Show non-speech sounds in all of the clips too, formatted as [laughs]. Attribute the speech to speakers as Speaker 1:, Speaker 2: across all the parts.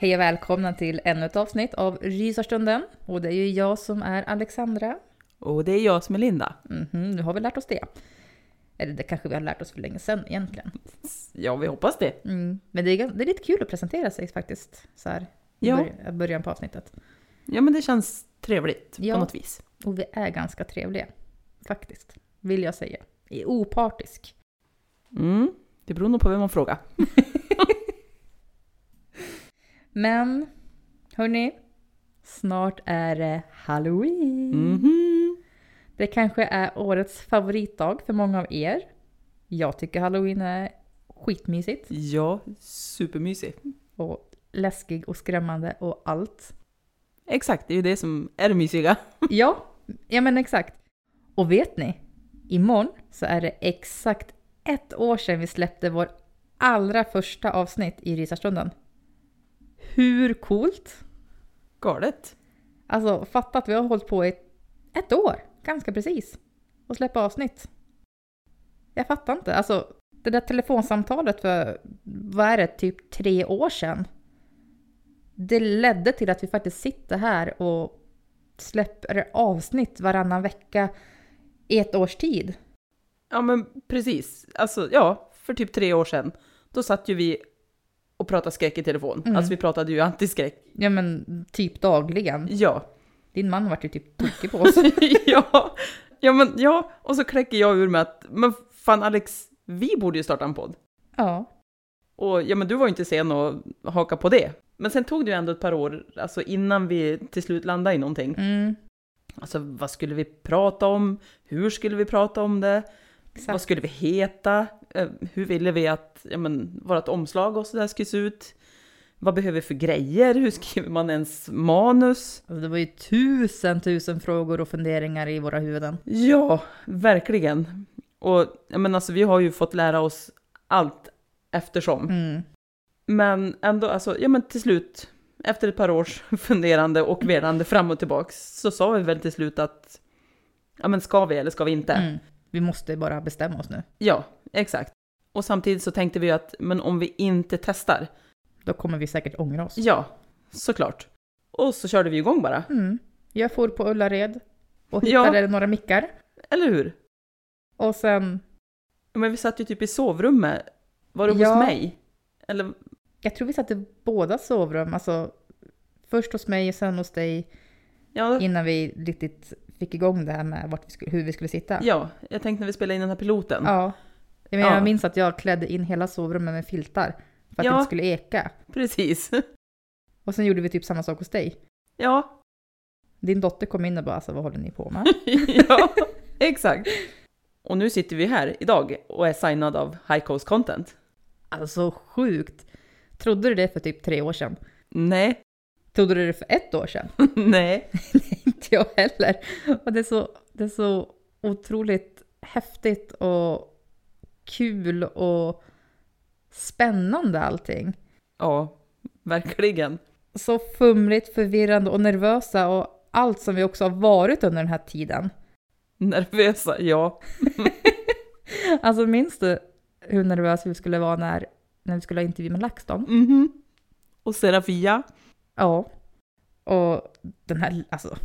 Speaker 1: Hej och välkomna till ännu ett avsnitt av Rysarstunden. Och det är ju jag som är Alexandra.
Speaker 2: Och det är jag som är Linda.
Speaker 1: Mhm, nu har vi lärt oss det. Eller det kanske vi har lärt oss för länge sedan egentligen.
Speaker 2: Ja, vi hoppas det.
Speaker 1: Mm. Men det är, det är lite kul att presentera sig faktiskt. Så här, i
Speaker 2: Ja.
Speaker 1: början på avsnittet.
Speaker 2: Ja, men det känns trevligt
Speaker 1: Ja.
Speaker 2: på något vis.
Speaker 1: Och vi är ganska trevliga. Faktiskt. Vill jag säga. Är opartisk.
Speaker 2: Mm. Det beror nog på vem man frågar. [laughs]
Speaker 1: Men, hörni. Snart är det Halloween.
Speaker 2: Mhm.
Speaker 1: Det kanske är årets favoritdag för många av er. Jag tycker halloween är skitmysigt
Speaker 2: Ja, supermysig.
Speaker 1: och läskig och skrämmande och allt.
Speaker 2: Exakt, det är ju det som är det mysiga. [laughs]
Speaker 1: Ja, ja men exakt. Och vet ni? Imorgon så är det exakt ett år sedan vi släppte vår allra första avsnitt i Rysarstunden. Hur coolt?
Speaker 2: Galet.
Speaker 1: Alltså fatta att vi har hållit på i ett år, ganska precis, och släppa avsnitt. Jag fattar inte. Alltså, det där telefonsamtalet för, vad är det, typ tre år sedan. Det ledde till att vi faktiskt sitter här och släpper avsnitt varannan vecka i ett års tid.
Speaker 2: Ja, men precis. Alltså, ja, för typ tre år sedan. Då satt ju vi och pratade skräck i telefon.
Speaker 1: Mm.
Speaker 2: Alltså vi pratade ju antiskräck.
Speaker 1: Ja men typ dagligen.
Speaker 2: Ja.
Speaker 1: Din man vart ju typ tokig på oss. [laughs]
Speaker 2: ja. Ja, men ja. Och så kläcker jag ur med att, men fan Alex, vi borde ju starta en podd.
Speaker 1: ja.
Speaker 2: Och ja, men du var ju inte sen att haka på det. Men sen tog det ju ändå ett par år, alltså innan vi till slut landade i någonting.
Speaker 1: Mm,
Speaker 2: Alltså vad skulle vi prata om? Hur skulle vi prata om det?
Speaker 1: Exakt.
Speaker 2: Vad skulle vi heta? Eh, Hur ville vi att ja, men, vårt omslag och sådär skulle se ut? Vad behöver vi för grejer? Hur skriver man ens manus?
Speaker 1: Alltså, det var ju tusen, tusen frågor och funderingar i våra huvuden.
Speaker 2: Ja, verkligen. Och ja, men alltså, vi har ju fått lära oss allt eftersom.
Speaker 1: Mm.
Speaker 2: Men ändå, alltså, ja men till slut, efter ett par års [laughs] funderande och velande fram och tillbaks, så sa vi väl till slut att, ja men ska vi eller ska vi inte?
Speaker 1: Mm. Vi måste bara bestämma oss nu.
Speaker 2: Ja, exakt. Och samtidigt så tänkte vi att, men om vi inte testar,
Speaker 1: Då kommer vi säkert ångra oss.
Speaker 2: ja, såklart. Och så körde vi igång bara,
Speaker 1: Mm. Jag for på Ullared och
Speaker 2: Ja.
Speaker 1: hittade några mickar.
Speaker 2: eller hur?
Speaker 1: Och sen,
Speaker 2: Ja, Men vi satt ju typ i sovrummet, var det
Speaker 1: Ja.
Speaker 2: hos mig? Eller,
Speaker 1: jag tror vi satt i båda sovrum. Alltså, först hos mig och sen hos dig
Speaker 2: ja,
Speaker 1: innan vi riktigt fick igång det här med vart vi skulle, hur vi skulle sitta.
Speaker 2: Ja, jag tänkte när vi spelade in den här piloten.
Speaker 1: Ja. Jag, menar,
Speaker 2: Ja.
Speaker 1: jag minns att jag klädde in hela sovrummet med filtar för att
Speaker 2: Ja.
Speaker 1: det inte skulle eka.
Speaker 2: Precis. [laughs]
Speaker 1: Och sen gjorde vi typ samma sak hos dig.
Speaker 2: Ja,
Speaker 1: Din dotter kom in och bara alltså, vad håller ni på med? [laughs]
Speaker 2: ja, exakt. Och nu sitter vi här idag och är signad av High Coast Content.
Speaker 1: Alltså sjukt. Trodde du det för typ tre år sedan?
Speaker 2: Nej,
Speaker 1: Trodde du det för ett år sedan? [laughs]
Speaker 2: nej.
Speaker 1: Inte jag heller. Och det är så, det är så otroligt häftigt och kul och spännande allting.
Speaker 2: Ja, verkligen.
Speaker 1: Så fumligt, förvirrande och nervösa och allt som vi också har varit under den här tiden.
Speaker 2: Nervösa, ja. [laughs]
Speaker 1: Alltså minns du hur nervösa vi skulle vara när, när vi skulle ha intervju med LaxTon?
Speaker 2: Mhm. Och Serafia.
Speaker 1: Ja. Och den här alltså,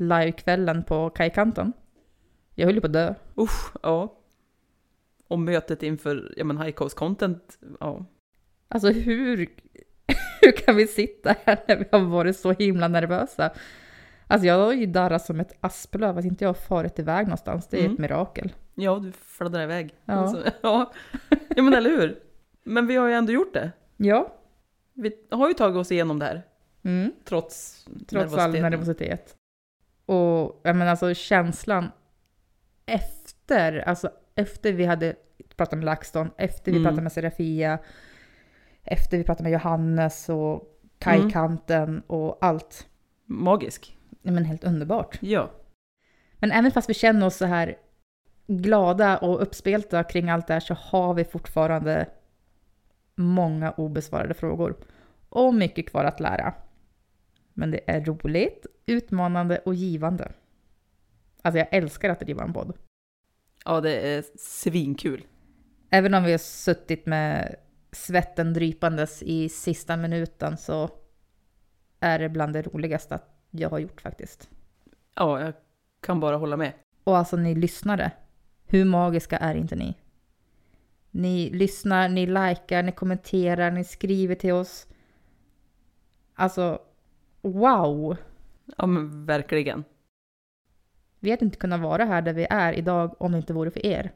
Speaker 1: livekvällen på kajkanten. Jag höll ju på att dö.
Speaker 2: Usch, ja. Och mötet inför ja, men High Coast Content. Ja.
Speaker 1: Alltså hur, [laughs] hur kan vi sitta här när vi har varit så himla nervösa? Alltså jag har ju darrat som ett asplöv att inte jag har farit iväg någonstans. Det är
Speaker 2: Mm.
Speaker 1: ett mirakel.
Speaker 2: ja, du fladdrar iväg.
Speaker 1: Ja.
Speaker 2: Alltså, [laughs] ja. ja, men eller hur? Men vi har ju ändå gjort det.
Speaker 1: Ja,
Speaker 2: Vi har ju tagit oss igenom det här.
Speaker 1: mm.
Speaker 2: Trots,
Speaker 1: trots all
Speaker 2: nervositeten.
Speaker 1: nervositet. Och jag menar alltså känslan efter, alltså efter vi hade pratat med LaxTon, efter vi
Speaker 2: Mm.
Speaker 1: pratade med Serafia, efter vi pratade med Johannes och kajkanten och allt.
Speaker 2: Magisk.
Speaker 1: Nej, men helt underbart.
Speaker 2: Ja.
Speaker 1: Men även fast vi känner oss så här glada och uppspelta kring allt det här så har vi fortfarande många obesvarade frågor. Och mycket kvar att lära. Men det är roligt, utmanande och givande. Alltså jag älskar att driva en podd.
Speaker 2: Ja, det är svinkul.
Speaker 1: Även om vi har suttit med svetten drypandes i sista minuten så är det bland det roligaste jag har gjort faktiskt.
Speaker 2: Ja, jag kan bara hålla med.
Speaker 1: Och alltså ni lyssnare, hur magiska är inte ni? Ni lyssnar, ni likar, ni kommenterar, ni skriver till oss. Alltså, wow!
Speaker 2: Ja, men verkligen.
Speaker 1: Vi hade inte kunnat vara här där vi är idag om det inte vore för er.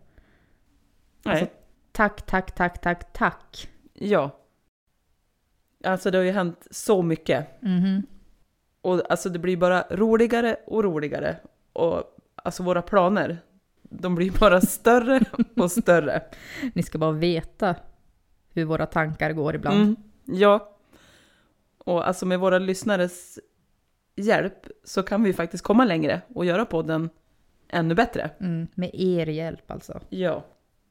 Speaker 2: Nej.
Speaker 1: Alltså, tack, tack, tack, tack, tack.
Speaker 2: Ja. Alltså det har ju hänt så mycket.
Speaker 1: Mhm.
Speaker 2: Och alltså det blir bara roligare och roligare. Och alltså våra planer, de blir bara [laughs] större och större.
Speaker 1: Ni ska bara veta hur våra tankar går ibland.
Speaker 2: Mm, ja. Och alltså med våra lyssnares hjälp så kan vi faktiskt komma längre och göra podden ännu bättre.
Speaker 1: Mm, med er hjälp alltså.
Speaker 2: Ja.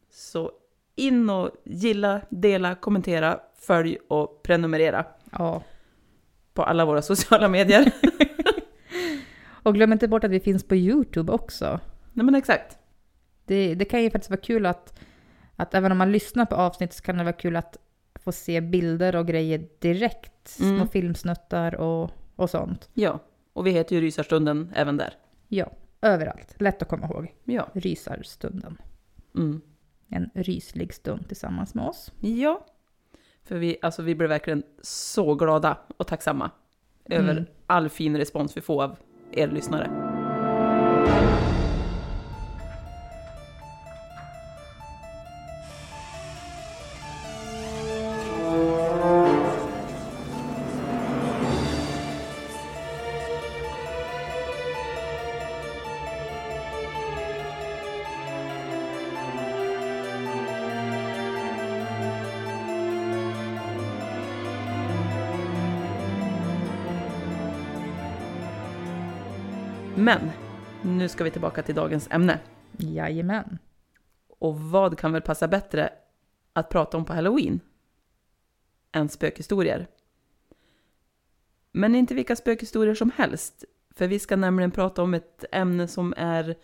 Speaker 2: Så in och gilla, dela, kommentera, följ och prenumerera
Speaker 1: Ja.
Speaker 2: på alla våra [laughs] sociala medier. [laughs]
Speaker 1: Och glöm inte bort att vi finns på YouTube också.
Speaker 2: Nej men exakt.
Speaker 1: Det, det kan ju faktiskt vara kul att, att även om man lyssnar på avsnitt så kan det vara kul att få se bilder och grejer direkt. Små
Speaker 2: Mm.
Speaker 1: filmsnuttar och, och sånt.
Speaker 2: Ja. Och vi heter ju Rysarstunden även där.
Speaker 1: Ja, överallt. Lätt att komma ihåg.
Speaker 2: Ja.
Speaker 1: Rysarstunden.
Speaker 2: Mm.
Speaker 1: En ryslig stund tillsammans med oss.
Speaker 2: Ja. För vi, alltså vi blev verkligen så glada och tacksamma över
Speaker 1: Mm.
Speaker 2: all fin respons vi får av er lyssnare. Nu ska vi tillbaka till dagens ämne.
Speaker 1: Jajamän.
Speaker 2: Och vad kan väl passa bättre att prata om på halloween än spökhistorier? Men inte vilka spökhistorier som helst, för vi ska nämligen prata om ett ämne som är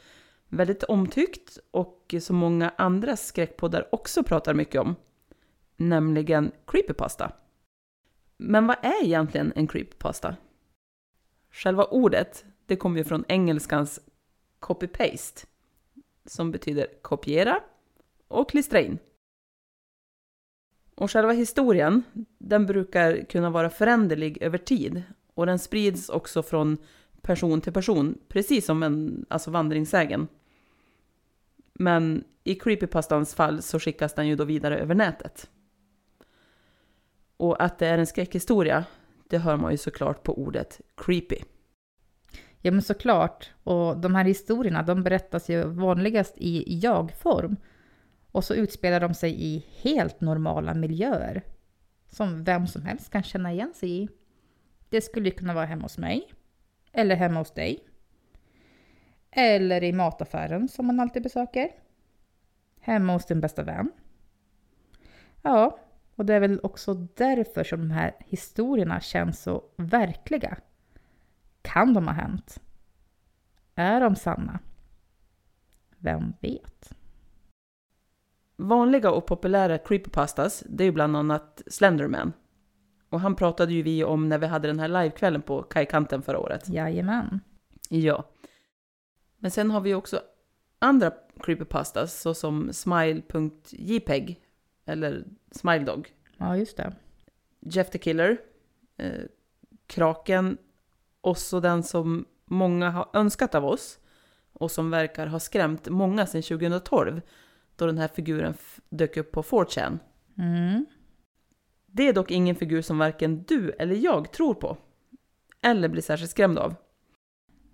Speaker 2: väldigt omtyckt och som många andra skräckpoddar också pratar mycket om, nämligen creepypasta. Men vad är egentligen en creepypasta? Själva ordet, det kommer ju från engelskans copy-paste, som betyder kopiera och klistra in. Och själva historien, den brukar kunna vara föränderlig över tid och den sprids också från person till person, precis som en alltså vandringssägen. Men i creepypastans fall så skickas den ju då vidare över nätet. Och att det är en skräckhistoria, det hör man ju såklart på ordet creepy.
Speaker 1: Ja, men såklart. Och de här historierna, de berättas ju vanligast i jag-form. Och så utspelar de sig i helt normala miljöer. Som vem som helst kan känna igen sig i. Det skulle kunna vara hemma hos mig. Eller hemma hos dig. Eller i mataffären som man alltid besöker. Hemma hos din bästa vän. Ja, och det är väl också därför som de här historierna känns så verkliga. Kan de ha hänt? Är de sanna? Vem vet?
Speaker 2: Vanliga och populära creepypastas, det är ju bland annat Slenderman. Och han pratade ju vi om när vi hade den här livekvällen på Kajkanten förra året.
Speaker 1: Jajamän.
Speaker 2: Ja. Men sen har vi också andra creepypastas såsom smile.jpeg eller smiledog.
Speaker 1: Ja, just det.
Speaker 2: Jeff the Killer, eh, Kraken och så den som många har önskat av oss och som verkar ha skrämt många sedan 2012 då den här figuren dök upp på 4chan.
Speaker 1: Mm.
Speaker 2: Det är dock ingen figur som varken du eller jag tror på. Eller blir särskilt skrämd av.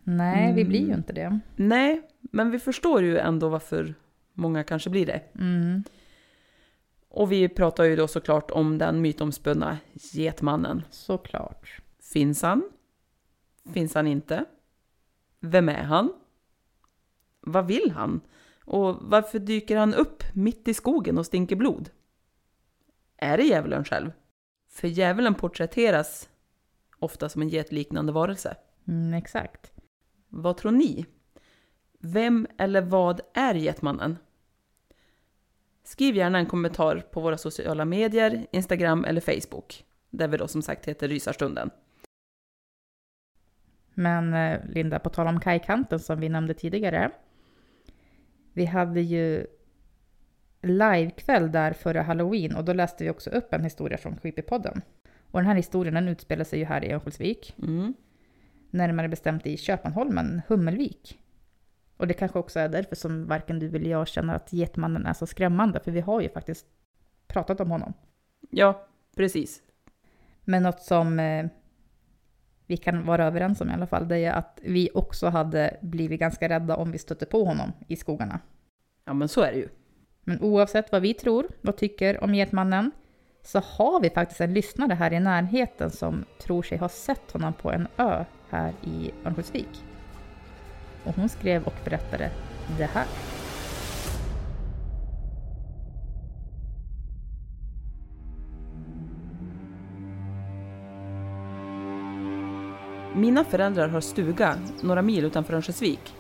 Speaker 1: Nej, vi
Speaker 2: Mm.
Speaker 1: blir ju inte det.
Speaker 2: Nej, men vi förstår ju ändå varför många kanske blir det.
Speaker 1: Mm.
Speaker 2: Och vi pratar ju då såklart om den mytomspunna Getmannen.
Speaker 1: Såklart.
Speaker 2: Finns han? Finns han inte? Vem är han? Vad vill han? Och varför dyker han upp mitt i skogen och stinker blod? Är det djävulen själv? För djävulen porträtteras ofta som en getliknande varelse.
Speaker 1: Mm, exakt.
Speaker 2: Vad tror ni? Vem eller vad är Getmannen? Skriv gärna en kommentar på våra sociala medier, Instagram eller Facebook, där vi då som sagt heter Rysarstunden.
Speaker 1: Men eh, Linda, på tal om kajkanten som vi nämnde tidigare. Vi hade ju livekväll där före halloween och då läste vi också upp en historia från Creepypodden. Och den här historien den utspelar sig ju här i Örnsköldsvik.
Speaker 2: Mm.
Speaker 1: Närmare bestämt i Köpmanholmen, Hummelvik. Och det kanske också är därför som varken du eller jag känner att Getmannen är så skrämmande, för vi har ju faktiskt pratat om honom.
Speaker 2: Ja, precis.
Speaker 1: Men något som eh, vi kan vara överens om i alla fall, det är att vi också hade blivit ganska rädda om vi stötte på honom i skogarna.
Speaker 2: Ja, men så är det ju.
Speaker 1: Men oavsett vad vi tror och tycker om Getmannen så har vi faktiskt en lyssnare här i närheten som tror sig ha sett honom på en ö här i Örnsköldsvik. Och hon skrev och berättade det här.
Speaker 2: Mina föräldrar har stuga några mil utanför Örnsköldsvik.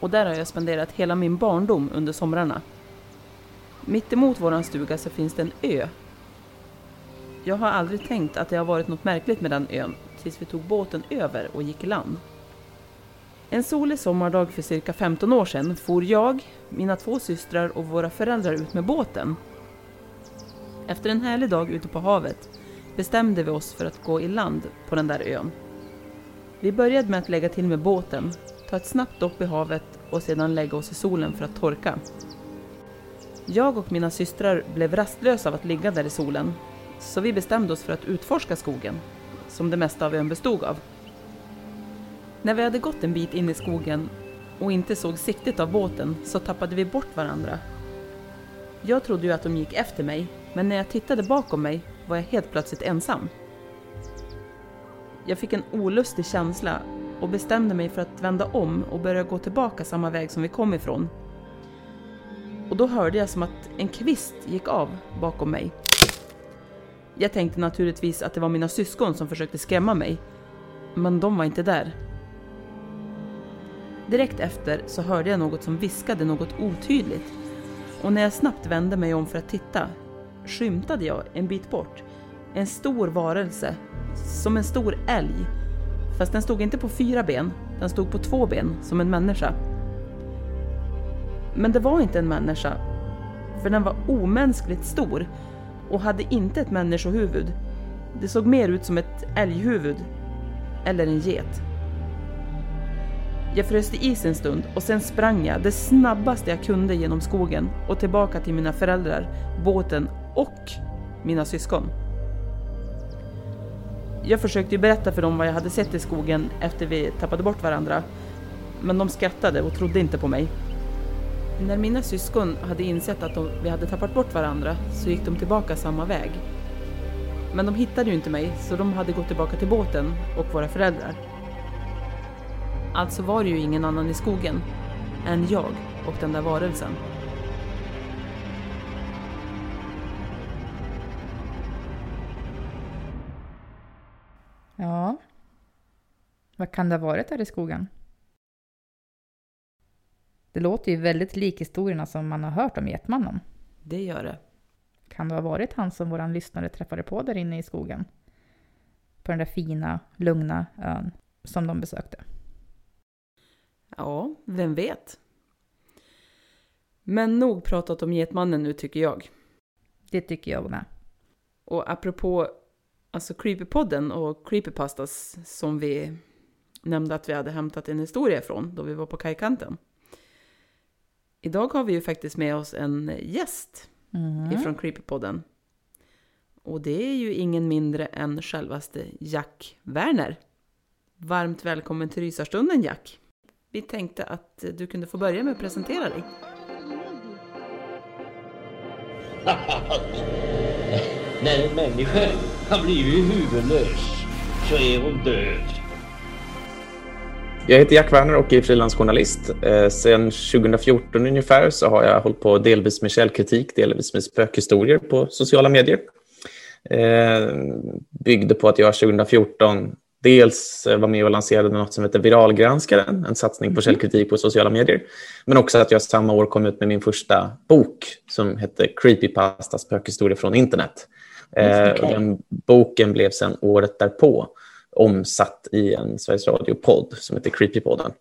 Speaker 2: Och där har jag spenderat hela min barndom under somrarna. Mitt emot våran stuga så finns det en ö. Jag har aldrig tänkt att det har varit något märkligt med den ön tills vi tog båten över och gick i land. En solig sommardag för cirka 15 år sedan for jag, mina två systrar och våra föräldrar ut med båten. Efter en härlig dag ute på havet bestämde vi oss för att gå i land på den där ön. Vi började med att lägga till med båten, ta ett snabbt dopp i havet och sedan lägga oss i solen för att torka. Jag och mina systrar blev rastlösa av att ligga där i solen, så vi bestämde oss för att utforska skogen, som det mesta av ön bestod av. När vi hade gått en bit in i skogen och inte såg siktet av båten så tappade vi bort varandra. Jag trodde ju att de gick efter mig, men när jag tittade bakom mig var jag helt plötsligt ensam. Jag fick en olustig känsla och bestämde mig för att vända om och börja gå tillbaka samma väg som vi kom ifrån. Och då hörde jag som att en kvist gick av bakom mig. Jag tänkte naturligtvis att det var mina syskon som försökte skrämma mig, men de var inte där. Direkt efter så hörde jag något som viskade något otydligt och när jag snabbt vände mig om för att titta skymtade jag en bit bort en stor varelse, som en stor älg. Fast den stod inte på fyra ben, den stod på två ben, som en människa. Men det var inte en människa, för den var omänskligt stor och hade inte ett människohuvud. Det såg mer ut som ett älghuvud, eller en get. Jag frös i is en stund och sen sprang jag det snabbaste jag kunde genom skogen och tillbaka till mina föräldrar, båten och mina syskon. Jag försökte ju berätta för dem vad jag hade sett i skogen efter vi tappade bort varandra. Men de skrattade och trodde inte på mig. När mina syskon hade insett att de, vi hade tappat bort varandra så gick de tillbaka samma väg. Men de hittade ju inte mig så de hade gått tillbaka till båten och våra föräldrar. Alltså var det ju ingen annan i skogen än jag och den där varelsen.
Speaker 1: Vad kan det ha varit där i skogen? Det låter ju väldigt lik historierna som man har hört om Getmannen.
Speaker 2: Det gör det.
Speaker 1: Kan det ha varit han som våran lyssnare träffade på där inne i skogen? På den där fina, lugna ön som de besökte.
Speaker 2: Ja, vem vet? Men nog pratat om Getmannen nu tycker jag.
Speaker 1: Det tycker jag med.
Speaker 2: Och apropå alltså Creepypodden och Creepypastas som vi nämnde att vi hade hämtat en historia ifrån då vi var på kajkanten. Idag har vi ju faktiskt med oss en gäst
Speaker 1: Mm.
Speaker 2: ifrån Creepypodden. Och det är ju ingen mindre än självaste Jack Werner. Varmt välkommen till Rysarstunden Jack. Vi tänkte att du kunde få börja med att presentera dig. [laughs]
Speaker 3: När en människa har blivit huvudlös så är hon död.
Speaker 4: Jag heter Jack Werner och är frilansjournalist. Eh, sen 2014 ungefär så har jag hållit på delvis med källkritik, delvis med spökhistorier på sociala medier. Eh, byggde på att jag 2014 dels var med och lanserade något som heter Viralgranskaren, en satsning på källkritik på sociala medier. Men också att jag samma år kom ut med min första bok som hette Creepypasta spökhistoria från internet. Eh, och den boken blev sen året därpå omsatt i en Sveriges Radio-podd som heter Creepypodden.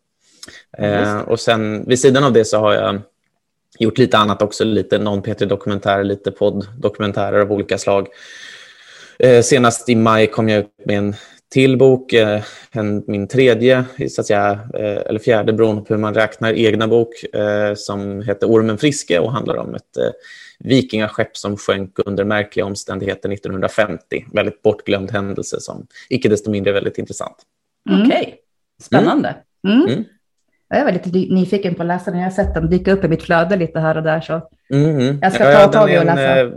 Speaker 4: Eh, och sen vid sidan av det så har jag gjort lite annat också, lite non-P3-dokumentärer, lite podd-dokumentärer av olika slag. Eh, senast i maj kom jag ut med en till bok, eh, en, min tredje, så att säga, eh, eller fjärde beroende på hur man räknar, egna bok eh, som heter Ormen Friske och handlar om ett eh, vikingaskepp som sjönk under märkliga omständigheter 1950. Väldigt bortglömd händelse som icke desto mindre väldigt intressant.
Speaker 5: Okej, spännande. Mm.
Speaker 4: Mm.
Speaker 5: Jag är väldigt ny- nyfiken på att läsa den. Jag har sett den dyka upp i mitt flöde lite här och där. Så.
Speaker 4: Mhm.
Speaker 5: Jag ska
Speaker 4: Ja,
Speaker 5: ta tag i och läsa.
Speaker 4: eh,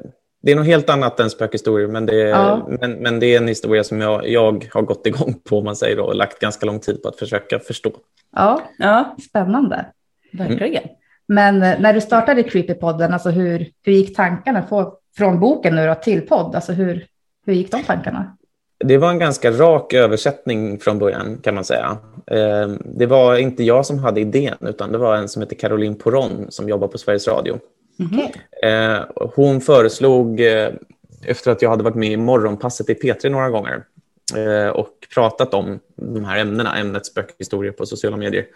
Speaker 4: Det är något helt annat än spökhistorier, men det är,
Speaker 5: Ja.
Speaker 4: men, men det är en historia som jag, jag har gått igång på, man säger då, och lagt ganska lång tid på att försöka förstå.
Speaker 5: Ja,
Speaker 2: Ja,
Speaker 5: spännande.
Speaker 2: verkligen.
Speaker 5: Men eh, när du startade Creepypodden, alltså hur, hur gick tankarna på, från boken nu då till podd? Alltså hur, hur gick de tankarna?
Speaker 4: Det var en ganska rak översättning från början, kan man säga. Eh, Det var inte jag som hade idén, utan det var en som heter Caroline Poron som jobbar på Sveriges Radio. Eh, hon föreslog, eh, efter att jag hade varit med i Morgonpasset i P3 några gånger eh, och pratat om de här ämnena, ämnet spökhistorier på sociala medier.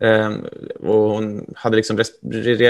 Speaker 4: Eh, och hon hade liksom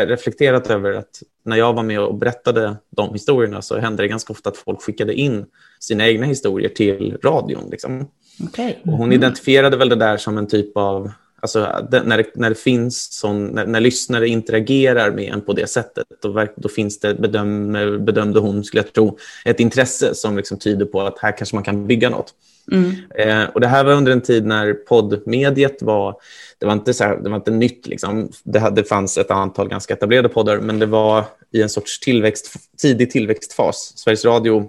Speaker 4: reflekterat över att när jag var med och berättade de historierna så hände det ganska ofta att folk skickade in sina egna historier till radion. Liksom.
Speaker 5: Okej.
Speaker 4: Och hon identifierade väl det där som en typ av, alltså när, det, när det finns sån, när, när lyssnare interagerar med en på det sättet, då, då finns det, bedöm, bedömde hon, skulle jag tro, ett intresse som liksom tyder på att här kanske man kan bygga något.
Speaker 2: Mm.
Speaker 4: Eh, och det här var under en tid när poddmediet var, det var inte, så här, det var inte nytt, liksom. det, hade, det fanns ett antal ganska etablerade poddar, men det var i en sorts tillväxt, tidig tillväxtfas. Sveriges Radio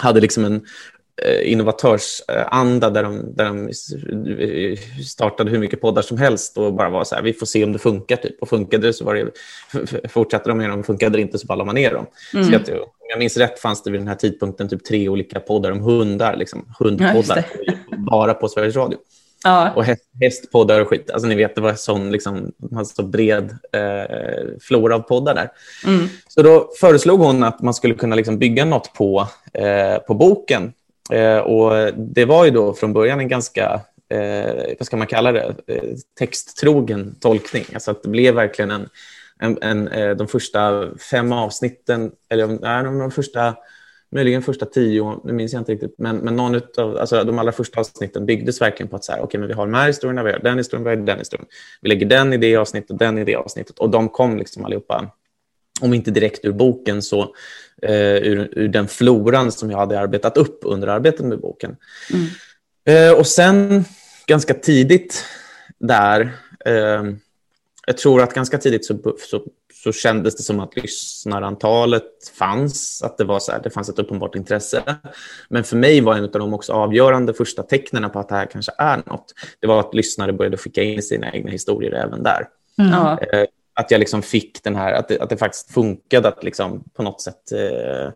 Speaker 4: hade liksom en innovatörsanda där de, där de s- startade hur mycket poddar som helst och bara var så här, vi får se om det funkar. Typ. Och funkade det så var det, fortsatte de med dem, funkade det inte så ballade man ner dem.
Speaker 2: Mm.
Speaker 4: Så att, om jag minns rätt fanns det vid den här tidpunkten typ tre olika poddar om hundar, liksom,
Speaker 2: Ja,
Speaker 4: hundpoddar, [laughs] bara på Sveriges Radio.
Speaker 2: Ja,
Speaker 4: Och häst, hästpoddar och skit. Alltså ni vet, det var sån liksom, hade så bred eh, flora av poddar där.
Speaker 2: mm.
Speaker 4: Så då föreslog hon att man skulle kunna liksom bygga något på, eh, på boken. Eh, och det var ju då från början en ganska, eh, vad ska man kalla det, eh, texttrogen tolkning. Alltså att det blev verkligen en, en, en, eh, de första fem avsnitten, eller nej, de, de första möjligen första tio, nu minns jag inte riktigt, men, men någon utav, alltså de allra första avsnitten byggdes verkligen på att så här, okay, men vi har de här historierna, vi har den historien, vi har den historien. Vi lägger den i det avsnittet, den i det avsnittet. Och de kom liksom allihopa, om inte direkt ur boken, så eh, ur, ur den floran som jag hade arbetat upp under arbetet med boken.
Speaker 2: Mm.
Speaker 4: Eh, och sen ganska tidigt där, eh, jag tror att ganska tidigt så, så, så kändes det som att lyssnarantalet fanns, att det, var så här, det fanns ett uppenbart intresse. Men för mig var en av de också avgörande första tecknen på att det här kanske är något, det var att lyssnare började skicka in sina egna historier även där.
Speaker 2: Mm.
Speaker 4: Eh, att jag liksom fick den här, att det, att det faktiskt funkade att liksom på något sätt eh,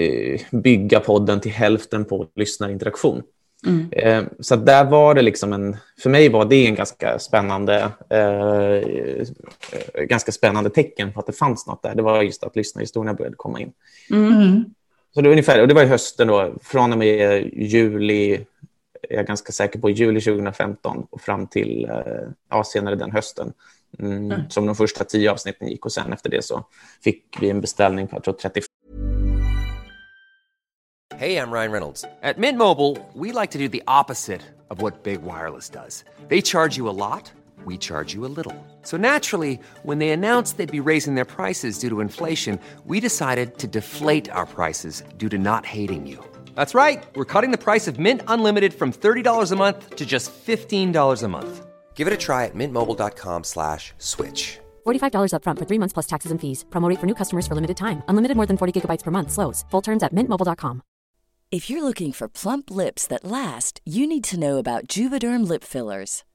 Speaker 4: eh bygga podden till hälften på lyssnarinteraktion.
Speaker 2: Mm.
Speaker 4: Eh, så där var det liksom en, för mig var det en ganska spännande, eh, ganska spännande tecken på att det fanns något där. Det var just att lyssnarhistorierna började komma in.
Speaker 2: Mm.
Speaker 4: Så det var ungefär, och det var i hösten då, från och med juli, jag är ganska säker på juli 2015 och fram till eh, ja, senare den hösten. Mm,
Speaker 2: Mm.
Speaker 4: Som de första tio avsnitten gick och sen efter det så fick vi en beställning på jag tror 35
Speaker 6: Hey, I'm Ryan Reynolds. At Mint Mobile, we like to do the opposite of what Big Wireless does. They charge you a lot, we charge you a little. So naturally, when they announced they'd be raising their prices due to inflation, we decided to deflate our prices due to not hating you. That's right. We're cutting the price of Mint Unlimited from $30 a month to just $15 a month. Give it a try at mintmobile.com slash switch.
Speaker 7: $45 upfront for three months plus taxes and fees. Promo rate for new customers for limited time. Unlimited more than 40 gigabytes per month. Slows. Full terms at mintmobile.com.
Speaker 8: If you're looking for plump lips that last, you need to know about Juvederm lip fillers.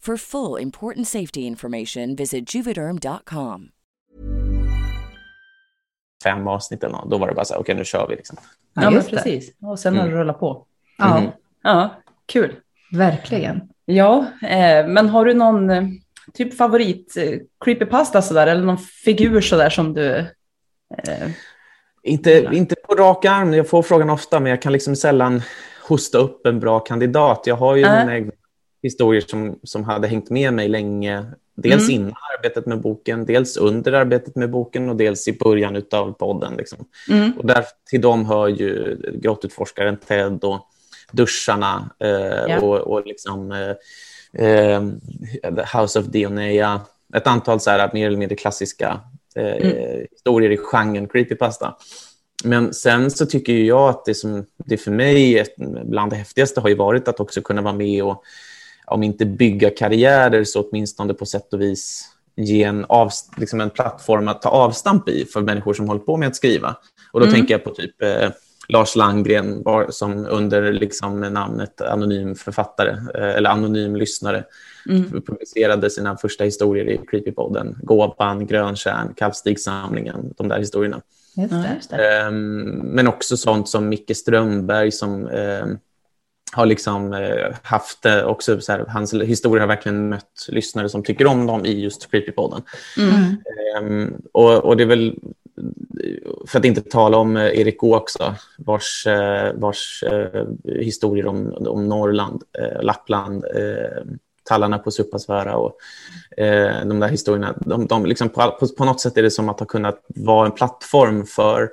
Speaker 8: For full important safety information, visit juvederm.com.
Speaker 4: fem avsnitt eller något. Då var det bara så här, okej nu kör vi. Liksom.
Speaker 2: Ja, men
Speaker 5: just det.
Speaker 2: precis. Och sen har det
Speaker 4: Mm.
Speaker 2: rullat på.
Speaker 5: Ja,
Speaker 4: Mm.
Speaker 2: Ja, kul.
Speaker 5: verkligen.
Speaker 2: Ja, eh, men har du någon eh, typ favorit eh, creepypasta sådär eller någon figur sådär som du... Eh,
Speaker 4: Inte, inte på rak arm, jag får frågan ofta, men jag kan liksom sällan hosta upp en bra kandidat. Jag har ju
Speaker 2: Äh.
Speaker 4: mina egna historier som, som hade hängt med mig länge. Dels
Speaker 2: Mm.
Speaker 4: innan arbetet med boken, dels under arbetet med boken och dels i början av podden. Liksom.
Speaker 2: mm,
Speaker 4: Och där, till dem hör ju grottutforskaren Ted och duscharna eh,
Speaker 2: Ja.
Speaker 4: och, och liksom, eh, eh, House of Dionea. Ett antal så här, mer eller mindre klassiska eh,
Speaker 2: Mm.
Speaker 4: historier i genren creepypasta. Men sen så tycker jag att det som det för mig bland det häftigaste har varit att också kunna vara med och om inte bygga karriärer så åtminstone på sätt och vis ge en, av, liksom en plattform att ta avstamp i för människor som håller på med att skriva. Och då
Speaker 2: Mm.
Speaker 4: tänker jag på typ eh, Lars Langgren som under liksom, namnet anonym författare eh, eller anonym lyssnare
Speaker 2: mm,
Speaker 4: publicerade sina första historier i Creepypodden. Gåvan, Gröntjärn, Kalvstigssamlingen, de där historierna.
Speaker 5: Just det.
Speaker 2: just det.
Speaker 4: Ehm, men också sånt som Micke Strömberg som ehm, har liksom eh, haft eh, också så här, hans historier har verkligen mött lyssnare som tycker om dem i just Creepypodden.
Speaker 2: Mm.
Speaker 4: Ehm, och, och det är väl, för att inte tala om eh, Erik Å också, vars, eh, vars eh, historier om, om Norrland, eh, Lappland, eh, tallarna på Suppasvära och eh, de där historierna. De, de liksom på, på, på något sätt är det som att ha kunnat vara en plattform för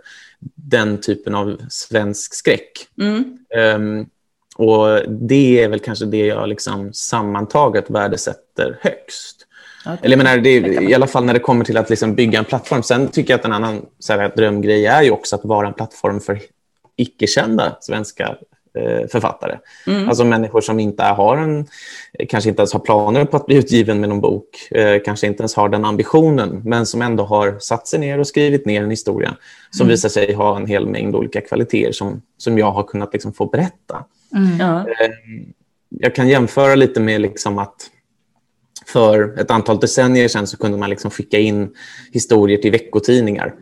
Speaker 4: den typen av svensk skräck.
Speaker 2: Mm.
Speaker 4: Ehm, och det är väl kanske det jag liksom sammantaget värdesätter högst.
Speaker 2: Ja,
Speaker 4: Eller menar, det är, i alla fall när det kommer till att liksom bygga en plattform. Sen tycker jag att en annan så här, drömgrej är ju också att vara en plattform för icke-kända svenska eh, författare.
Speaker 2: Mm.
Speaker 4: Alltså människor som inte har en, kanske inte ens har planer på att bli utgiven med någon bok, eh, kanske inte ens har den ambitionen, men som ändå har satt sig ner och skrivit ner en historia som
Speaker 5: Mm.
Speaker 4: visar sig ha en hel mängd olika kvaliteter som, som jag har kunnat liksom få berätta.
Speaker 5: Mm.
Speaker 2: Ja.
Speaker 4: Eh, Jag kan jämföra lite med liksom att för ett antal decennier sedan så kunde man liksom skicka in historier till veckotidningar.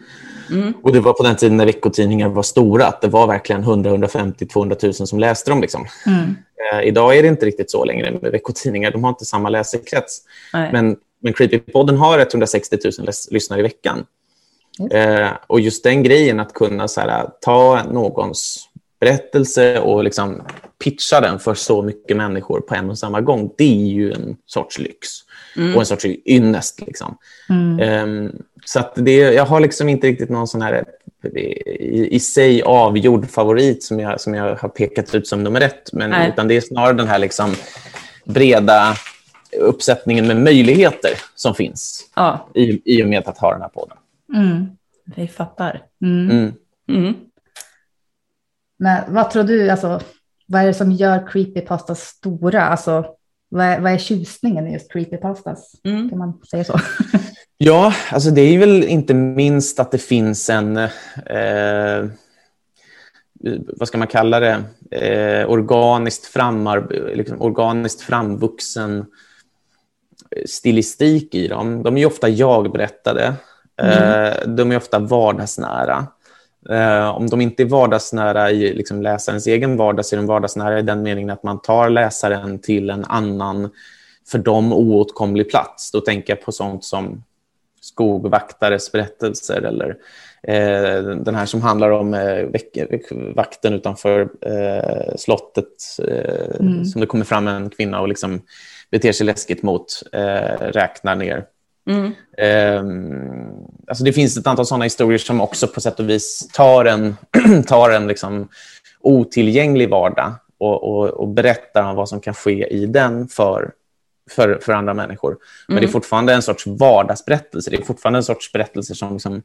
Speaker 2: Mm.
Speaker 4: Och det var på den tiden när veckotidningar var stora, att det var verkligen 100, 150, 200 000 som läste dem. Liksom.
Speaker 5: Mm.
Speaker 4: Eh, idag är det inte riktigt så längre med veckotidningar. De har inte samma läsekrets.
Speaker 2: Nej.
Speaker 4: Men, men Creepypodden har 160 000 läs- lyssnare i veckan. Eh, och just den grejen att kunna så här, ta någons berättelse och liksom pitcha den för så mycket människor på en och samma gång, det är ju en sorts lyx
Speaker 2: Mm.
Speaker 4: och en sorts ynnest. Liksom.
Speaker 5: Mm.
Speaker 4: Ehm, så att det, jag har liksom inte riktigt någon sån här i, i sig avgjord favorit som jag, som jag har pekat ut som nummer ett. Men,
Speaker 2: Nej.
Speaker 4: utan det är snarare den här liksom breda uppsättningen med möjligheter som finns
Speaker 2: Ja.
Speaker 4: i, i och med att ha den här podden.
Speaker 5: Mm.
Speaker 2: Vi fattar.
Speaker 5: Mm.
Speaker 4: Mm.
Speaker 2: Mm.
Speaker 5: Men vad tror du, alltså, vad är det som gör creepypastas stora? Alltså, vad är, vad är tjusningen i just creepypastas?
Speaker 2: Mm.
Speaker 5: Kan man säga så? [laughs]
Speaker 4: Ja, alltså det är väl inte minst att det finns en, eh, vad ska man kalla det, eh, organiskt, framar, liksom organiskt framvuxen stilistik i dem. De är ju ofta jag-berättade. Eh, de är ofta vardagsnära. Eh, om de inte är vardagsnära i liksom läsarens egen vardag så är de vardagsnära i den meningen att man tar läsaren till en annan för dem oåtkomlig plats. Då tänker jag på sånt som skogvaktares berättelser eller eh, den här som handlar om eh, vakten utanför eh, slottet eh,
Speaker 5: Mm.
Speaker 4: som det kommer fram en kvinna och liksom beter sig läskigt mot, eh, räknar ner.
Speaker 2: Mm.
Speaker 4: Ehm, alltså det finns ett antal sådana historier som också på sätt och vis tar en, [clears throat] tar en liksom otillgänglig vardag och, och, och berättar om vad som kan ske i den för, för, för andra människor. Men det är fortfarande en sorts vardagsberättelse. Det är fortfarande en sorts berättelse som liksom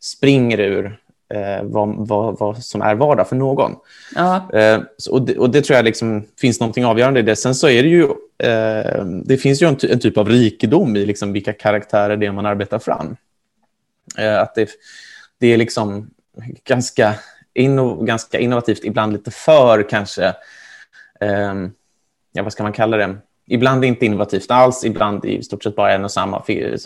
Speaker 4: springer ur eh, vad, vad, vad som är vardag för någon.
Speaker 2: Ja.
Speaker 4: Eh, och, det, och det tror jag liksom finns något avgörande i det. Sen så är det ju, eh, det finns ju en, en typ av rikedom i liksom vilka karaktärer det är man arbetar fram. Eh, att det, det är liksom ganska, inno, ganska innovativt, ibland lite för kanske, eh, ja vad ska man kalla det? Ibland inte innovativt alls, ibland i stort sett bara en och samma figur.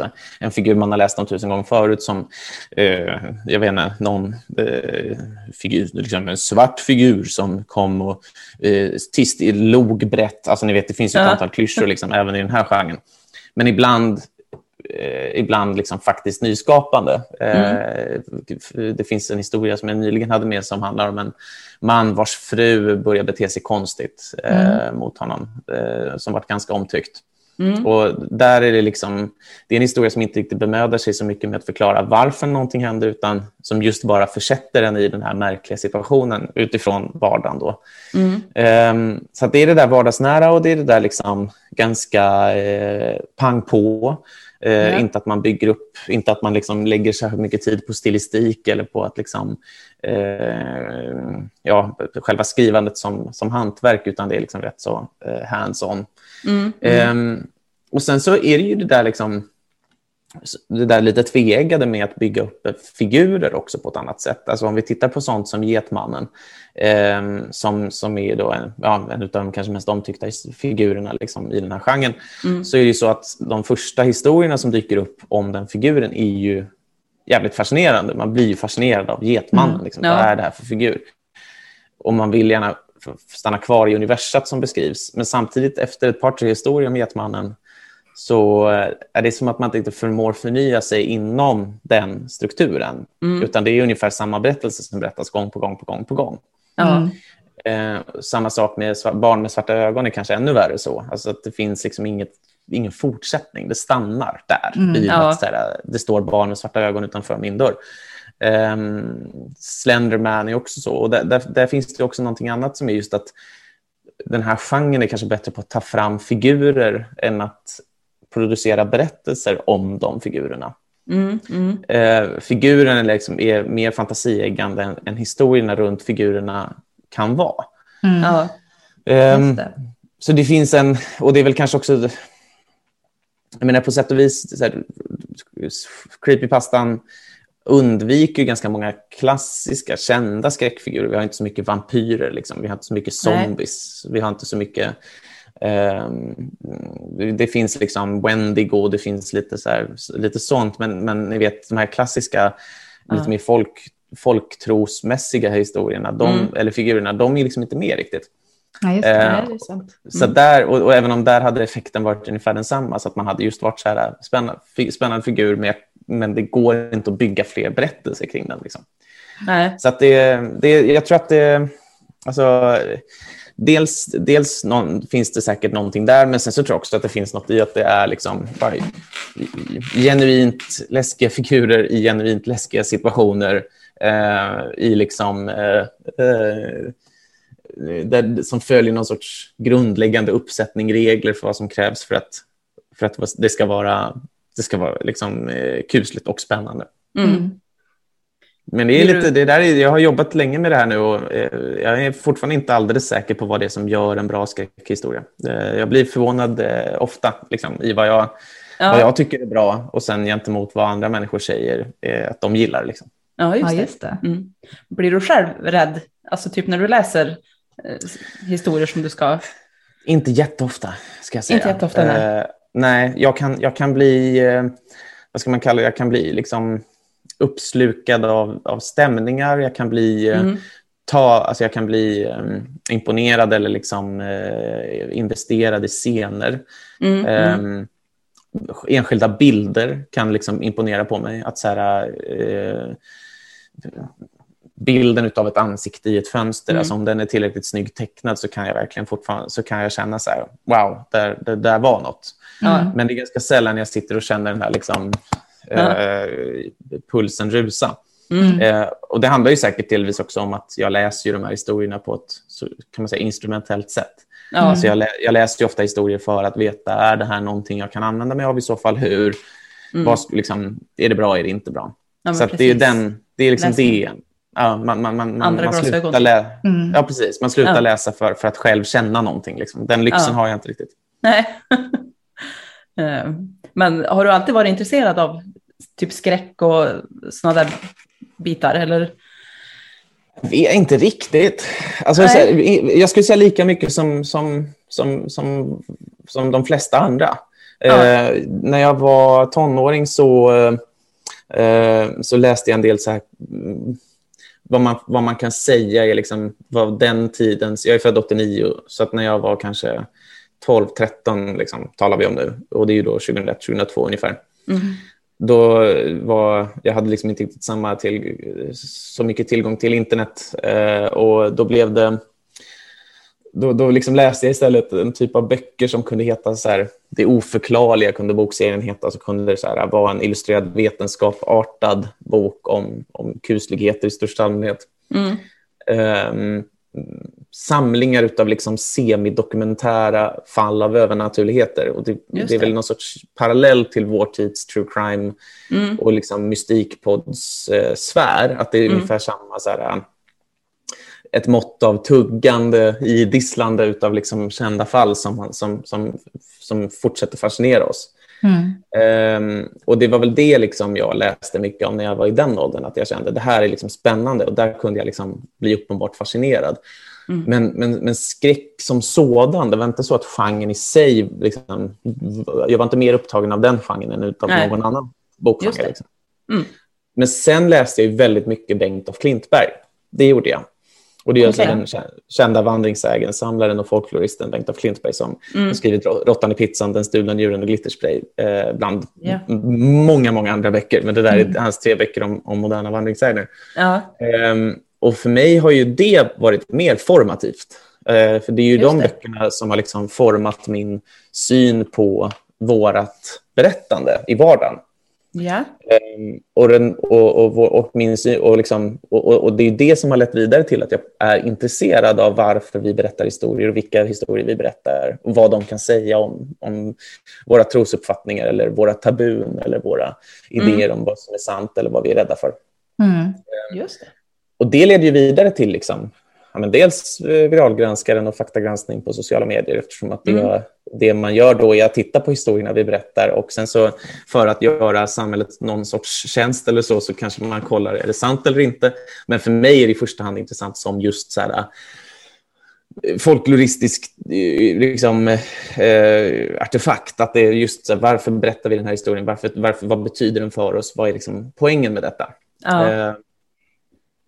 Speaker 4: En figur man har läst om tusen gånger förut som, eh, jag vet inte, någon eh, figur, liksom en svart figur som kom och eh, tist, log brett. Alltså ni vet, det finns ju ett
Speaker 2: Ja.
Speaker 4: antal klyschor liksom, även i den här genren. Men ibland eh, ibland liksom faktiskt nyskapande. Eh, Det finns en historia som jag nyligen hade med som handlar om en man vars fru börjar bete sig konstigt eh, mot honom, eh, som varit ganska omtyckt.
Speaker 2: Mm.
Speaker 4: Och där är det liksom, det är en historia som inte riktigt bemödar sig så mycket med att förklara varför någonting händer, utan som just bara försätter en i den här märkliga situationen utifrån vardagen. Då.
Speaker 2: Mm.
Speaker 4: Ehm, så det är det där vardagsnära och det är det där liksom ganska eh, pang på. Eh,
Speaker 2: Ja.
Speaker 4: Inte att man bygger upp, inte att man liksom lägger särskilt mycket tid på stilistik eller på att liksom, eh, ja, själva skrivandet som, som hantverk, utan det är liksom rätt så eh, hands-on.
Speaker 2: Mm.
Speaker 4: Ehm, och sen så är det ju det där liksom det där lite tveeggade med att bygga upp figurer också på ett annat sätt. Alltså om vi tittar på sånt som Getmannen, ehm, som, som är då en, ja, en av de kanske mest omtyckta figurerna liksom, i den här genren,
Speaker 2: Mm.
Speaker 4: så är det så att de första historierna som dyker upp om den figuren är ju jävligt fascinerande. Man blir ju fascinerad av Getmannen.
Speaker 2: Mm.
Speaker 4: Liksom.
Speaker 2: Ja.
Speaker 4: Vad är det här för figur? Och man vill gärna stanna kvar i universat som beskrivs. Men samtidigt, efter ett par, tre historier om Getmannen, så eh, är det som att man inte förmår förnya sig inom den strukturen.
Speaker 2: Mm.
Speaker 4: Utan det är ungefär samma berättelse som berättas gång på gång på gång på gång.
Speaker 2: Ja.
Speaker 4: Eh, samma sak med barn med svarta ögon är kanske ännu värre så. Alltså att det finns liksom inget, ingen fortsättning. Det stannar där.
Speaker 5: Mm,
Speaker 4: i
Speaker 2: ja.
Speaker 4: att, så här, det står barn med svarta ögon utanför min dörr. Um, Slenderman är också så. Och där, där, där finns det också någonting annat som är just att den här genren är kanske bättre på att ta fram figurer än att producera berättelser om de figurerna.
Speaker 2: Mm, mm.
Speaker 4: Eh, figurerna liksom är mer fantasieggande än, än historierna runt figurerna kan vara.
Speaker 5: Mm.
Speaker 2: Ja, det.
Speaker 4: så det finns en, och det är väl kanske också, jag menar på sätt och vis, så här, creepypastan undviker ju ganska många klassiska kända skräckfigurer. Vi har inte så mycket vampyrer, liksom. vi har inte så mycket
Speaker 2: Nej.
Speaker 4: zombies, vi har inte så mycket det finns liksom Wendigo, det finns lite, så här, lite sånt, men, men ni vet de här klassiska, lite
Speaker 2: Ja.
Speaker 4: mer folk, folktrosmässiga historierna, de,
Speaker 2: Mm.
Speaker 4: eller figurerna, de är liksom inte med riktigt.
Speaker 5: Ja, just det.
Speaker 4: Eh,
Speaker 2: Nej, det är sant.
Speaker 4: så där, och, och även om där hade effekten varit ungefär densamma, så att man hade just varit så här spännande, spännande figur, med, men det går inte att bygga fler berättelser kring den. Liksom.
Speaker 2: Nej.
Speaker 4: Så att det, det, jag tror att det, alltså, dels, dels någon, finns det säkert någonting där, men sen så tror jag också att det finns något i att det är liksom bara genuint läskiga figurer i genuint läskiga situationer eh, i liksom eh, eh, där, som följer någon sorts grundläggande uppsättning regler för vad som krävs för att, för att det ska vara, det ska vara liksom, eh, kusligt och spännande.
Speaker 2: Mm.
Speaker 4: Men det är lite, det där är, jag har jobbat länge med det här nu och eh, jag är fortfarande inte alldeles säker på vad det är som gör en bra skräckhistoria. Eh, jag blir förvånad eh, ofta liksom, i vad jag,
Speaker 2: Ja.
Speaker 4: vad jag tycker är bra och sen gentemot vad andra människor säger att de gillar. Liksom.
Speaker 2: Ja, just
Speaker 5: Ja,
Speaker 2: det.
Speaker 5: just det.
Speaker 2: Mm. Blir du själv rädd? Alltså typ när du läser historier som du ska...
Speaker 4: Inte jätteofta, ska jag säga.
Speaker 2: Inte jätteofta, nej.
Speaker 4: Nej, jag kan, jag kan bli, vad ska man kalla det, jag kan bli liksom uppslukad av, av stämningar, jag kan bli, eh,
Speaker 2: Mm.
Speaker 4: ta, alltså jag kan bli eh, imponerad eller liksom eh, investerad i scener.
Speaker 2: Mm, mm.
Speaker 4: Eh, enskilda bilder kan liksom imponera på mig. Att så här, eh, bilden av ett ansikte i ett fönster,
Speaker 2: Mm.
Speaker 4: alltså om den är tillräckligt snyggt tecknad så kan jag verkligen fortfarande så kan jag känna så här, wow, där, det där var något.
Speaker 2: Ja.
Speaker 4: Men det är ganska sällan jag sitter och känner den här liksom, Eh, pulsen rusa.
Speaker 2: Mm.
Speaker 4: Eh, och det handlar ju säkert delvis också om att jag läser de här historierna på ett kan man säga, instrumentellt sätt.
Speaker 2: Ja.
Speaker 4: Alltså jag, lä jag läser ju ofta historier för att veta, är det här någonting jag kan använda mig av i så fall? Hur?
Speaker 2: Mm.
Speaker 4: Vad, liksom, är det bra, är det inte bra?
Speaker 2: Ja,
Speaker 4: så det är den, det är liksom det. Ja, man, man, man, man,
Speaker 2: Andra
Speaker 4: man slutar, lä
Speaker 5: Mm.
Speaker 4: ja, precis. man slutar
Speaker 2: Ja.
Speaker 4: läsa för, för att själv känna någonting. Liksom. Den lyxen har jag inte riktigt.
Speaker 2: Nej. [laughs] Eh, Men har du alltid varit intresserad av typ skräck och sådana där bitar? Eller?
Speaker 4: Är inte riktigt. Alltså, i- jag skulle säga lika mycket som, som, som, som, som de flesta andra.
Speaker 2: Ja.
Speaker 4: Eh, när jag var tonåring så, eh, så läste jag en del så här, mm, vad, man, vad man kan säga är liksom, vad den tidens... Jag är född 89, så att när jag var kanske 12, 13 liksom, talar vi om nu. Och det är ju då 2001, 2002 ungefär
Speaker 2: Mm.
Speaker 4: Då var, jag hade liksom inte riktigt samma till, så mycket tillgång till internet eh, och då blev det då, då liksom läste jag istället en typ av böcker som kunde heta så här, Det oförklarliga kunde bokserien heta, så kunde det så här, vara en illustrerad vetenskapartad bok om, om kusligheter i största allmänhet.
Speaker 2: Mm.
Speaker 4: Ehm, samlingar av liksom semidokumentära fall av övernaturligheter. Och det, det är väl någon sorts parallell till vår tids true crime
Speaker 2: Mm.
Speaker 4: och liksom mystikpods eh, sfär. Att det är
Speaker 2: Mm.
Speaker 4: ungefär samma så här, eh, ett mått av tuggande, idisslande av liksom kända fall som, som, som, som fortsätter fascinera oss.
Speaker 5: Mm.
Speaker 4: Ehm, och det var väl det liksom jag läste mycket om när jag var i den åldern, att jag kände det här är liksom spännande och där kunde jag liksom bli uppenbart fascinerad.
Speaker 2: Mm.
Speaker 4: Men, men, men skräck som sådan, det var inte så att genren i sig, liksom, jag var inte mer upptagen av den genren än
Speaker 2: Nej.
Speaker 4: någon annan bokgenre. Liksom.
Speaker 2: Mm.
Speaker 4: Men sen läste jag väldigt mycket Bengt af Klintberg. Det gjorde jag. Och det är alltså
Speaker 2: Okej.
Speaker 4: den kä- kända vandringssägen, samlaren och folkloristen Bengt af Klintberg som
Speaker 2: Mm.
Speaker 4: skrivit Rå- Råttan i pizzan, Den stulna njuren och Glitterspray eh, bland m- många, många andra böcker. Men det där är hans tre böcker om, om moderna vandringssägner.
Speaker 2: Ja.
Speaker 4: Ehm, och för mig har ju det varit mer formativt. Eh, för det är ju
Speaker 2: Just
Speaker 4: de
Speaker 2: det.
Speaker 4: böckerna som har liksom format min syn på vårat berättande i vardagen.
Speaker 2: Ja.
Speaker 4: Ehm, och, den, och, och, vår- och, min syn, och, liksom, och, och, och det är det som har lett vidare till att jag är intresserad av varför vi berättar historier och vilka historier vi berättar och vad de kan säga om, om våra trosuppfattningar eller våra tabun eller våra idéer om vad som är sant eller vad vi är rädda för.
Speaker 5: Mm.
Speaker 2: Just det.
Speaker 4: Och det leder ju vidare till liksom, ja, men dels eh, viralgranskaren och faktagranskning på sociala medier eftersom att det,
Speaker 2: Mm.
Speaker 4: det man gör då är att titta på historierna vi berättar och sen så för att göra samhället någon sorts tjänst eller så så kanske man kollar är det sant eller inte. Men för mig är det i första hand intressant som just så här eh, folkloristisk eh, liksom, eh, artefakt. Att det är just så här, varför berättar vi den här historien? Varför, varför, vad betyder den för oss? Vad är liksom poängen med detta?
Speaker 2: Ja.
Speaker 4: Eh,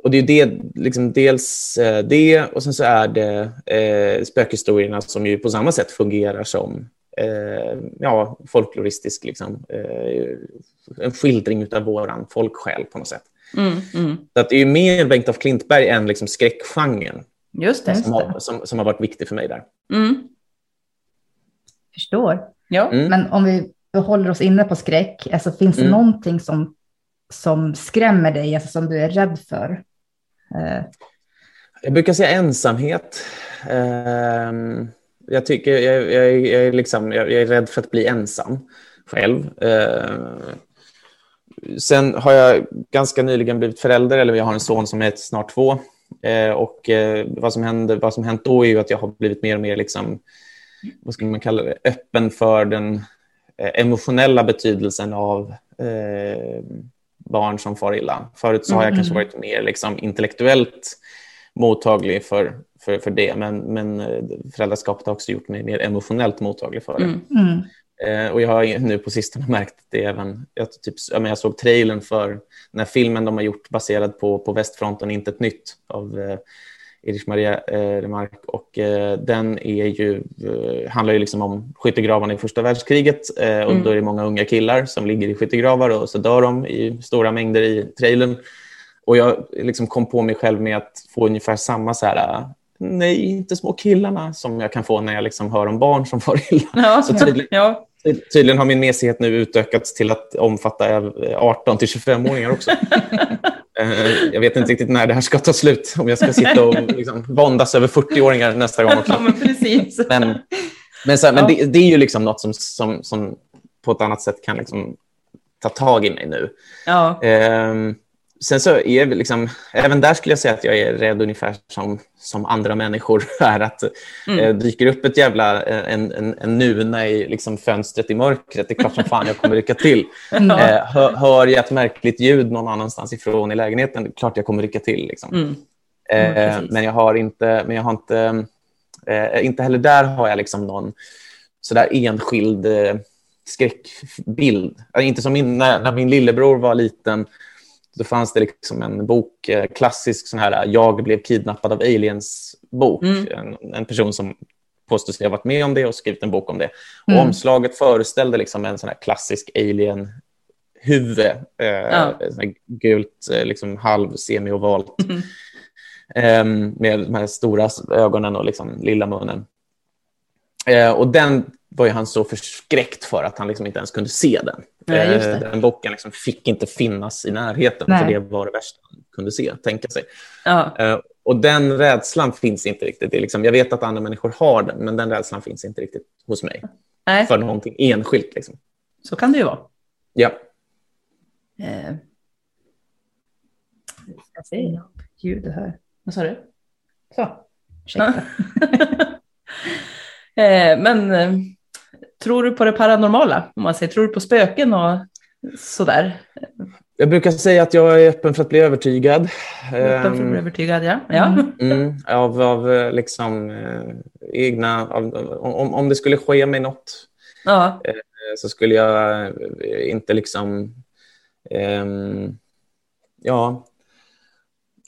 Speaker 4: och det är det, liksom dels eh, det och sen så är det eh, spökhistorierna som ju på samma sätt fungerar som eh, ja, folkloristisk, liksom, eh, en skildring av våran folksjäl på något sätt.
Speaker 2: Mm, mm.
Speaker 4: Så att det är ju mer Bengt af Klintberg än liksom skräckgenren
Speaker 2: Just det.
Speaker 4: som har, som, som har varit viktig för mig där.
Speaker 2: Mm.
Speaker 5: Förstår.
Speaker 2: Ja.
Speaker 4: Mm.
Speaker 5: Men om vi håller oss inne på skräck, alltså finns det
Speaker 4: Mm.
Speaker 5: någonting som, som skrämmer dig, alltså som du är rädd för? Eh,
Speaker 4: Jag brukar säga ensamhet. Ehm, jag, tycker, jag, jag, jag, är liksom, jag, jag är rädd för att bli ensam själv. Ehm, sen har jag ganska nyligen blivit förälder, eller jag har en son som är snart två. Eh, och eh, vad som händer, vad som hänt då är ju att jag har blivit mer och mer liksom, vad skulle man kalla det, öppen för den eh, emotionella betydelsen av eh, barn som far illa. Förut så har jag
Speaker 2: Mm.
Speaker 4: kanske varit mer liksom, intellektuellt mottaglig för, för, för det, men, men eh, föräldraskapet har också gjort mig mer emotionellt mottaglig för det.
Speaker 2: Mm.
Speaker 5: mm.
Speaker 4: Eh, och jag har nu på sistone [laughs] märkt det även. Jag, typ, men jag såg trailern för den här filmen de har gjort baserad på, på Västfronten, Inte ett nytt av eh, Erich Maria eh, Remarque. Och eh, den är ju, eh, handlar ju liksom om skyttegravarna i första världskriget. Och
Speaker 2: Mm.
Speaker 4: då är det många unga killar som ligger i skyttegravar och så dör de i stora mängder i trailern. Och jag liksom kom på mig själv med att få ungefär samma så här, nej, inte små killarna, som jag kan få när jag liksom hör om barn som far illa.
Speaker 2: Ja.
Speaker 4: Så tydligen,
Speaker 2: ja.
Speaker 4: Ty- Tydligen har min mesighet nu utökats till att omfatta eh, 18 till 25-åringar också. [laughs] Eh, jag vet inte riktigt när det här ska ta slut, om jag ska sitta och liksom våndas över 40-åringar nästa gång
Speaker 2: ja,
Speaker 4: också.
Speaker 2: men precis.
Speaker 4: Men, men, så här, men
Speaker 2: Ja.
Speaker 4: det, det är ju liksom något som, som, som på ett annat sätt kan liksom ta tag i mig nu.
Speaker 2: Ja.
Speaker 4: Ehm, sen så är det liksom, även där skulle jag säga att jag är rädd ungefär som, som andra människor [laughs] är. Att
Speaker 2: Mm.
Speaker 4: eh, dyker upp ett jävla, en, en, en nuna i liksom fönstret i mörkret, det är klart som fan jag kommer rycka till. [laughs]
Speaker 2: Ja.
Speaker 4: Eh, hör, hör jag ett märkligt ljud någon annanstans ifrån i lägenheten, det är klart jag kommer rycka till. Liksom.
Speaker 2: Mm.
Speaker 4: Eh,
Speaker 2: precis.
Speaker 4: men jag har inte, men jag har inte, eh, inte heller där har jag liksom någon sådär enskild eh, skräckbild. Eh, inte som min, när, när min lillebror var liten, då fanns det liksom en bok, eh, klassisk sån här Jag blev kidnappad av aliens-bok.
Speaker 2: Mm.
Speaker 4: En, en person som påstår sig ha varit med om det och skrivit en bok om det.
Speaker 5: Mm.
Speaker 4: Och omslaget föreställde liksom en sån här klassisk alien huvud, eh,
Speaker 2: Ja.
Speaker 4: gult, eh, liksom halv semi-ovalt,
Speaker 2: Mm.
Speaker 4: eh, med de här stora ögonen och liksom lilla munnen. Eh, och den var ju han så förskräckt för att han liksom inte ens kunde se den.
Speaker 2: Det.
Speaker 4: Eh, den boken liksom fick inte finnas i närheten,
Speaker 5: Nej.
Speaker 4: för det var det värsta han kunde se, tänka sig.
Speaker 2: Ja.
Speaker 4: Eh, och den rädslan finns inte riktigt. Det är liksom, jag vet att andra människor har den, men den rädslan finns inte riktigt hos mig.
Speaker 2: Nej,
Speaker 4: För någonting enskilt. Liksom.
Speaker 2: så kan det ju vara.
Speaker 4: Ja.
Speaker 2: Eh,
Speaker 5: Jag ska se ljudet här.
Speaker 2: vad sa du?
Speaker 5: Så, ursäkta. [laughs]
Speaker 2: eh, men tror du på det paranormala? Om man säger, tror du på spöken och sådär?
Speaker 4: Jag brukar säga att jag är öppen för att bli övertygad.
Speaker 2: Öppen för att
Speaker 4: Ehm,
Speaker 2: bli övertygad, ja. ja.
Speaker 4: Mm, av, av eh, liksom, eh, egna... Av, om, om det skulle ske mig något
Speaker 2: ja.
Speaker 4: eh, så skulle jag inte liksom... ehm, ja,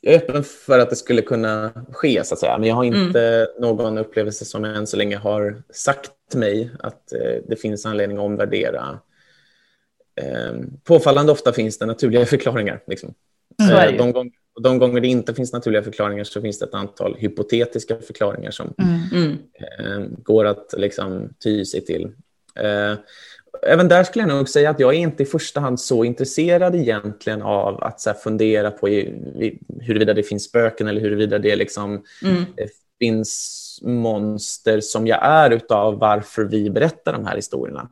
Speaker 4: jag är öppen för att det skulle kunna ske, så att säga. Men jag har inte någon upplevelse som än så länge har sagt mig att eh, det finns anledning att omvärdera. Eh, påfallande ofta finns det naturliga [laughs] förklaringar. Liksom.
Speaker 2: Så är det
Speaker 4: Eh, de, gång, de gånger det inte finns naturliga förklaringar så finns det ett antal hypotetiska förklaringar som
Speaker 5: Mm.
Speaker 2: Mm.
Speaker 4: eh, går att liksom ty sig till. Eh, även där skulle jag nog säga att jag är inte i första hand så intresserad egentligen av att så här, fundera på i, i, huruvida det finns spöken eller huruvida det liksom
Speaker 2: Mm.
Speaker 4: eh, finns monster som jag är utav varför vi berättar de här historierna.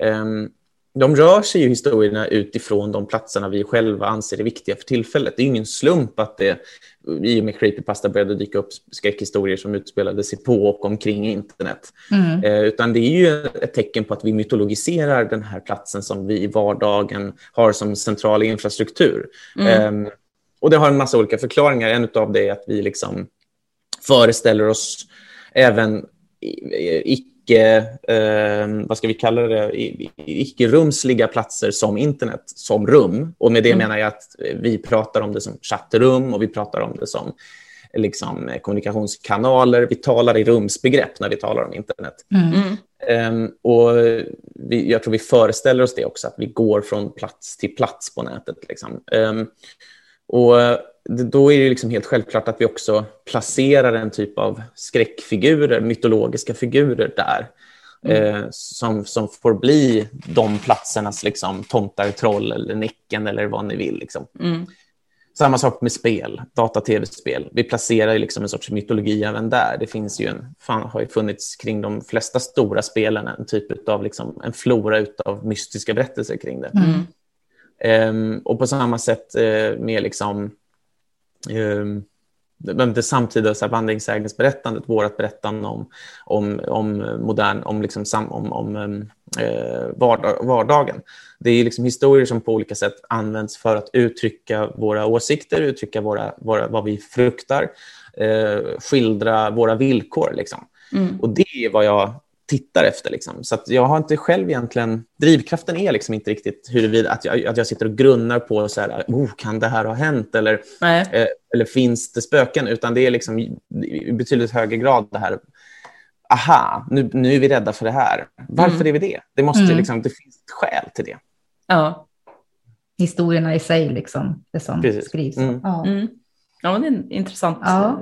Speaker 4: Ehm, de rör sig ju historierna utifrån de platserna vi själva anser är viktiga för tillfället. Det är ingen slump att det i och med creepypasta började dyka upp skräckhistorier som utspelade sig på och omkring internet.
Speaker 5: Mm.
Speaker 4: Eh, utan det är ju ett tecken på att vi mytologiserar den här platsen som vi i vardagen har som central infrastruktur.
Speaker 2: Mm.
Speaker 4: Eh, och det har en massa olika förklaringar. En av det är att vi liksom föreställer oss även i- icke, eh, vad ska vi kalla det, icke-rumsliga platser som internet, som rum. Och med det
Speaker 2: Mm.
Speaker 4: menar jag att vi pratar om det som chattrum och vi pratar om det som liksom, kommunikationskanaler. Vi talar i rumsbegrepp när vi talar om internet.
Speaker 2: Mm.
Speaker 4: Ehm, och vi, jag tror vi föreställer oss det också, att vi går från plats till plats på nätet. Liksom. Ehm, och då är det liksom helt självklart att vi också placerar en typ av skräckfigurer, mytologiska figurer där. Eh, som, som får bli de platsernas liksom, tomtar, troll eller Näcken eller vad ni vill. Liksom.
Speaker 2: Mm.
Speaker 4: Samma sak med spel, data-tv-spel. Vi placerar liksom en sorts mytologi även där. Det finns ju en, fan, har ju funnits kring de flesta stora spelen en typ av liksom, en flora av mystiska berättelser kring det.
Speaker 2: Mm.
Speaker 4: Ehm, och på samma sätt eh, med liksom, ehm, det, det samtida så här, vandringssägningsberättandet, vårt berättande om, om, om modern, om, liksom, sam, om, om ehm, eh, vardag, vardagen. Det är liksom historier som på olika sätt används för att uttrycka våra åsikter, uttrycka våra, våra, vad vi fruktar, eh, skildra våra villkor. Liksom.
Speaker 2: Mm.
Speaker 4: Och det är vad jag tittar efter. Liksom. Så att jag har inte själv egentligen... Drivkraften är liksom inte riktigt huruvida att jag, att jag sitter och grunnar på så här, oh, kan det här ha hänt eller, eh, eller finns det spöken? Utan det är liksom i betydligt högre grad det här, aha, nu, nu är vi rädda för det här. Varför
Speaker 2: Mm.
Speaker 4: är vi det? Det, måste,
Speaker 5: Mm.
Speaker 4: liksom, det finns ett skäl till det.
Speaker 2: Ja.
Speaker 5: Historierna i sig, liksom, det som
Speaker 4: Precis.
Speaker 5: skrivs.
Speaker 4: Mm.
Speaker 5: Ja,
Speaker 2: Mm. Ja, det är en intressant
Speaker 5: Ja.
Speaker 2: eh,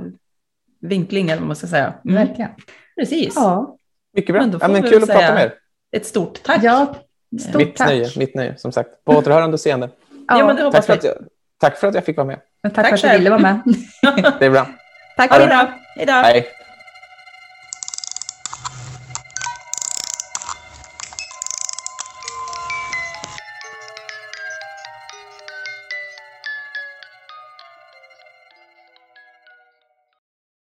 Speaker 2: vinkling eller vad man ska säga. Mm.
Speaker 5: verkligen.
Speaker 2: Precis.
Speaker 5: Ja,
Speaker 4: Mycket bra.
Speaker 2: Men
Speaker 4: ja, men kul att prata med er.
Speaker 2: Ett stort tack.
Speaker 5: ja stort
Speaker 4: Mitt
Speaker 5: tack.
Speaker 4: nöje, mitt nöje, som sagt. På återhörande och seende.
Speaker 5: Ja,
Speaker 2: Ja, men det hoppas
Speaker 4: Tack för, jag, tack för att jag fick vara med.
Speaker 5: men tack,
Speaker 2: Tack
Speaker 5: för att du ville vara med. [laughs]
Speaker 4: Det är bra.
Speaker 5: tack
Speaker 2: Ha det
Speaker 5: för
Speaker 2: bra. Hej då.
Speaker 4: Hej.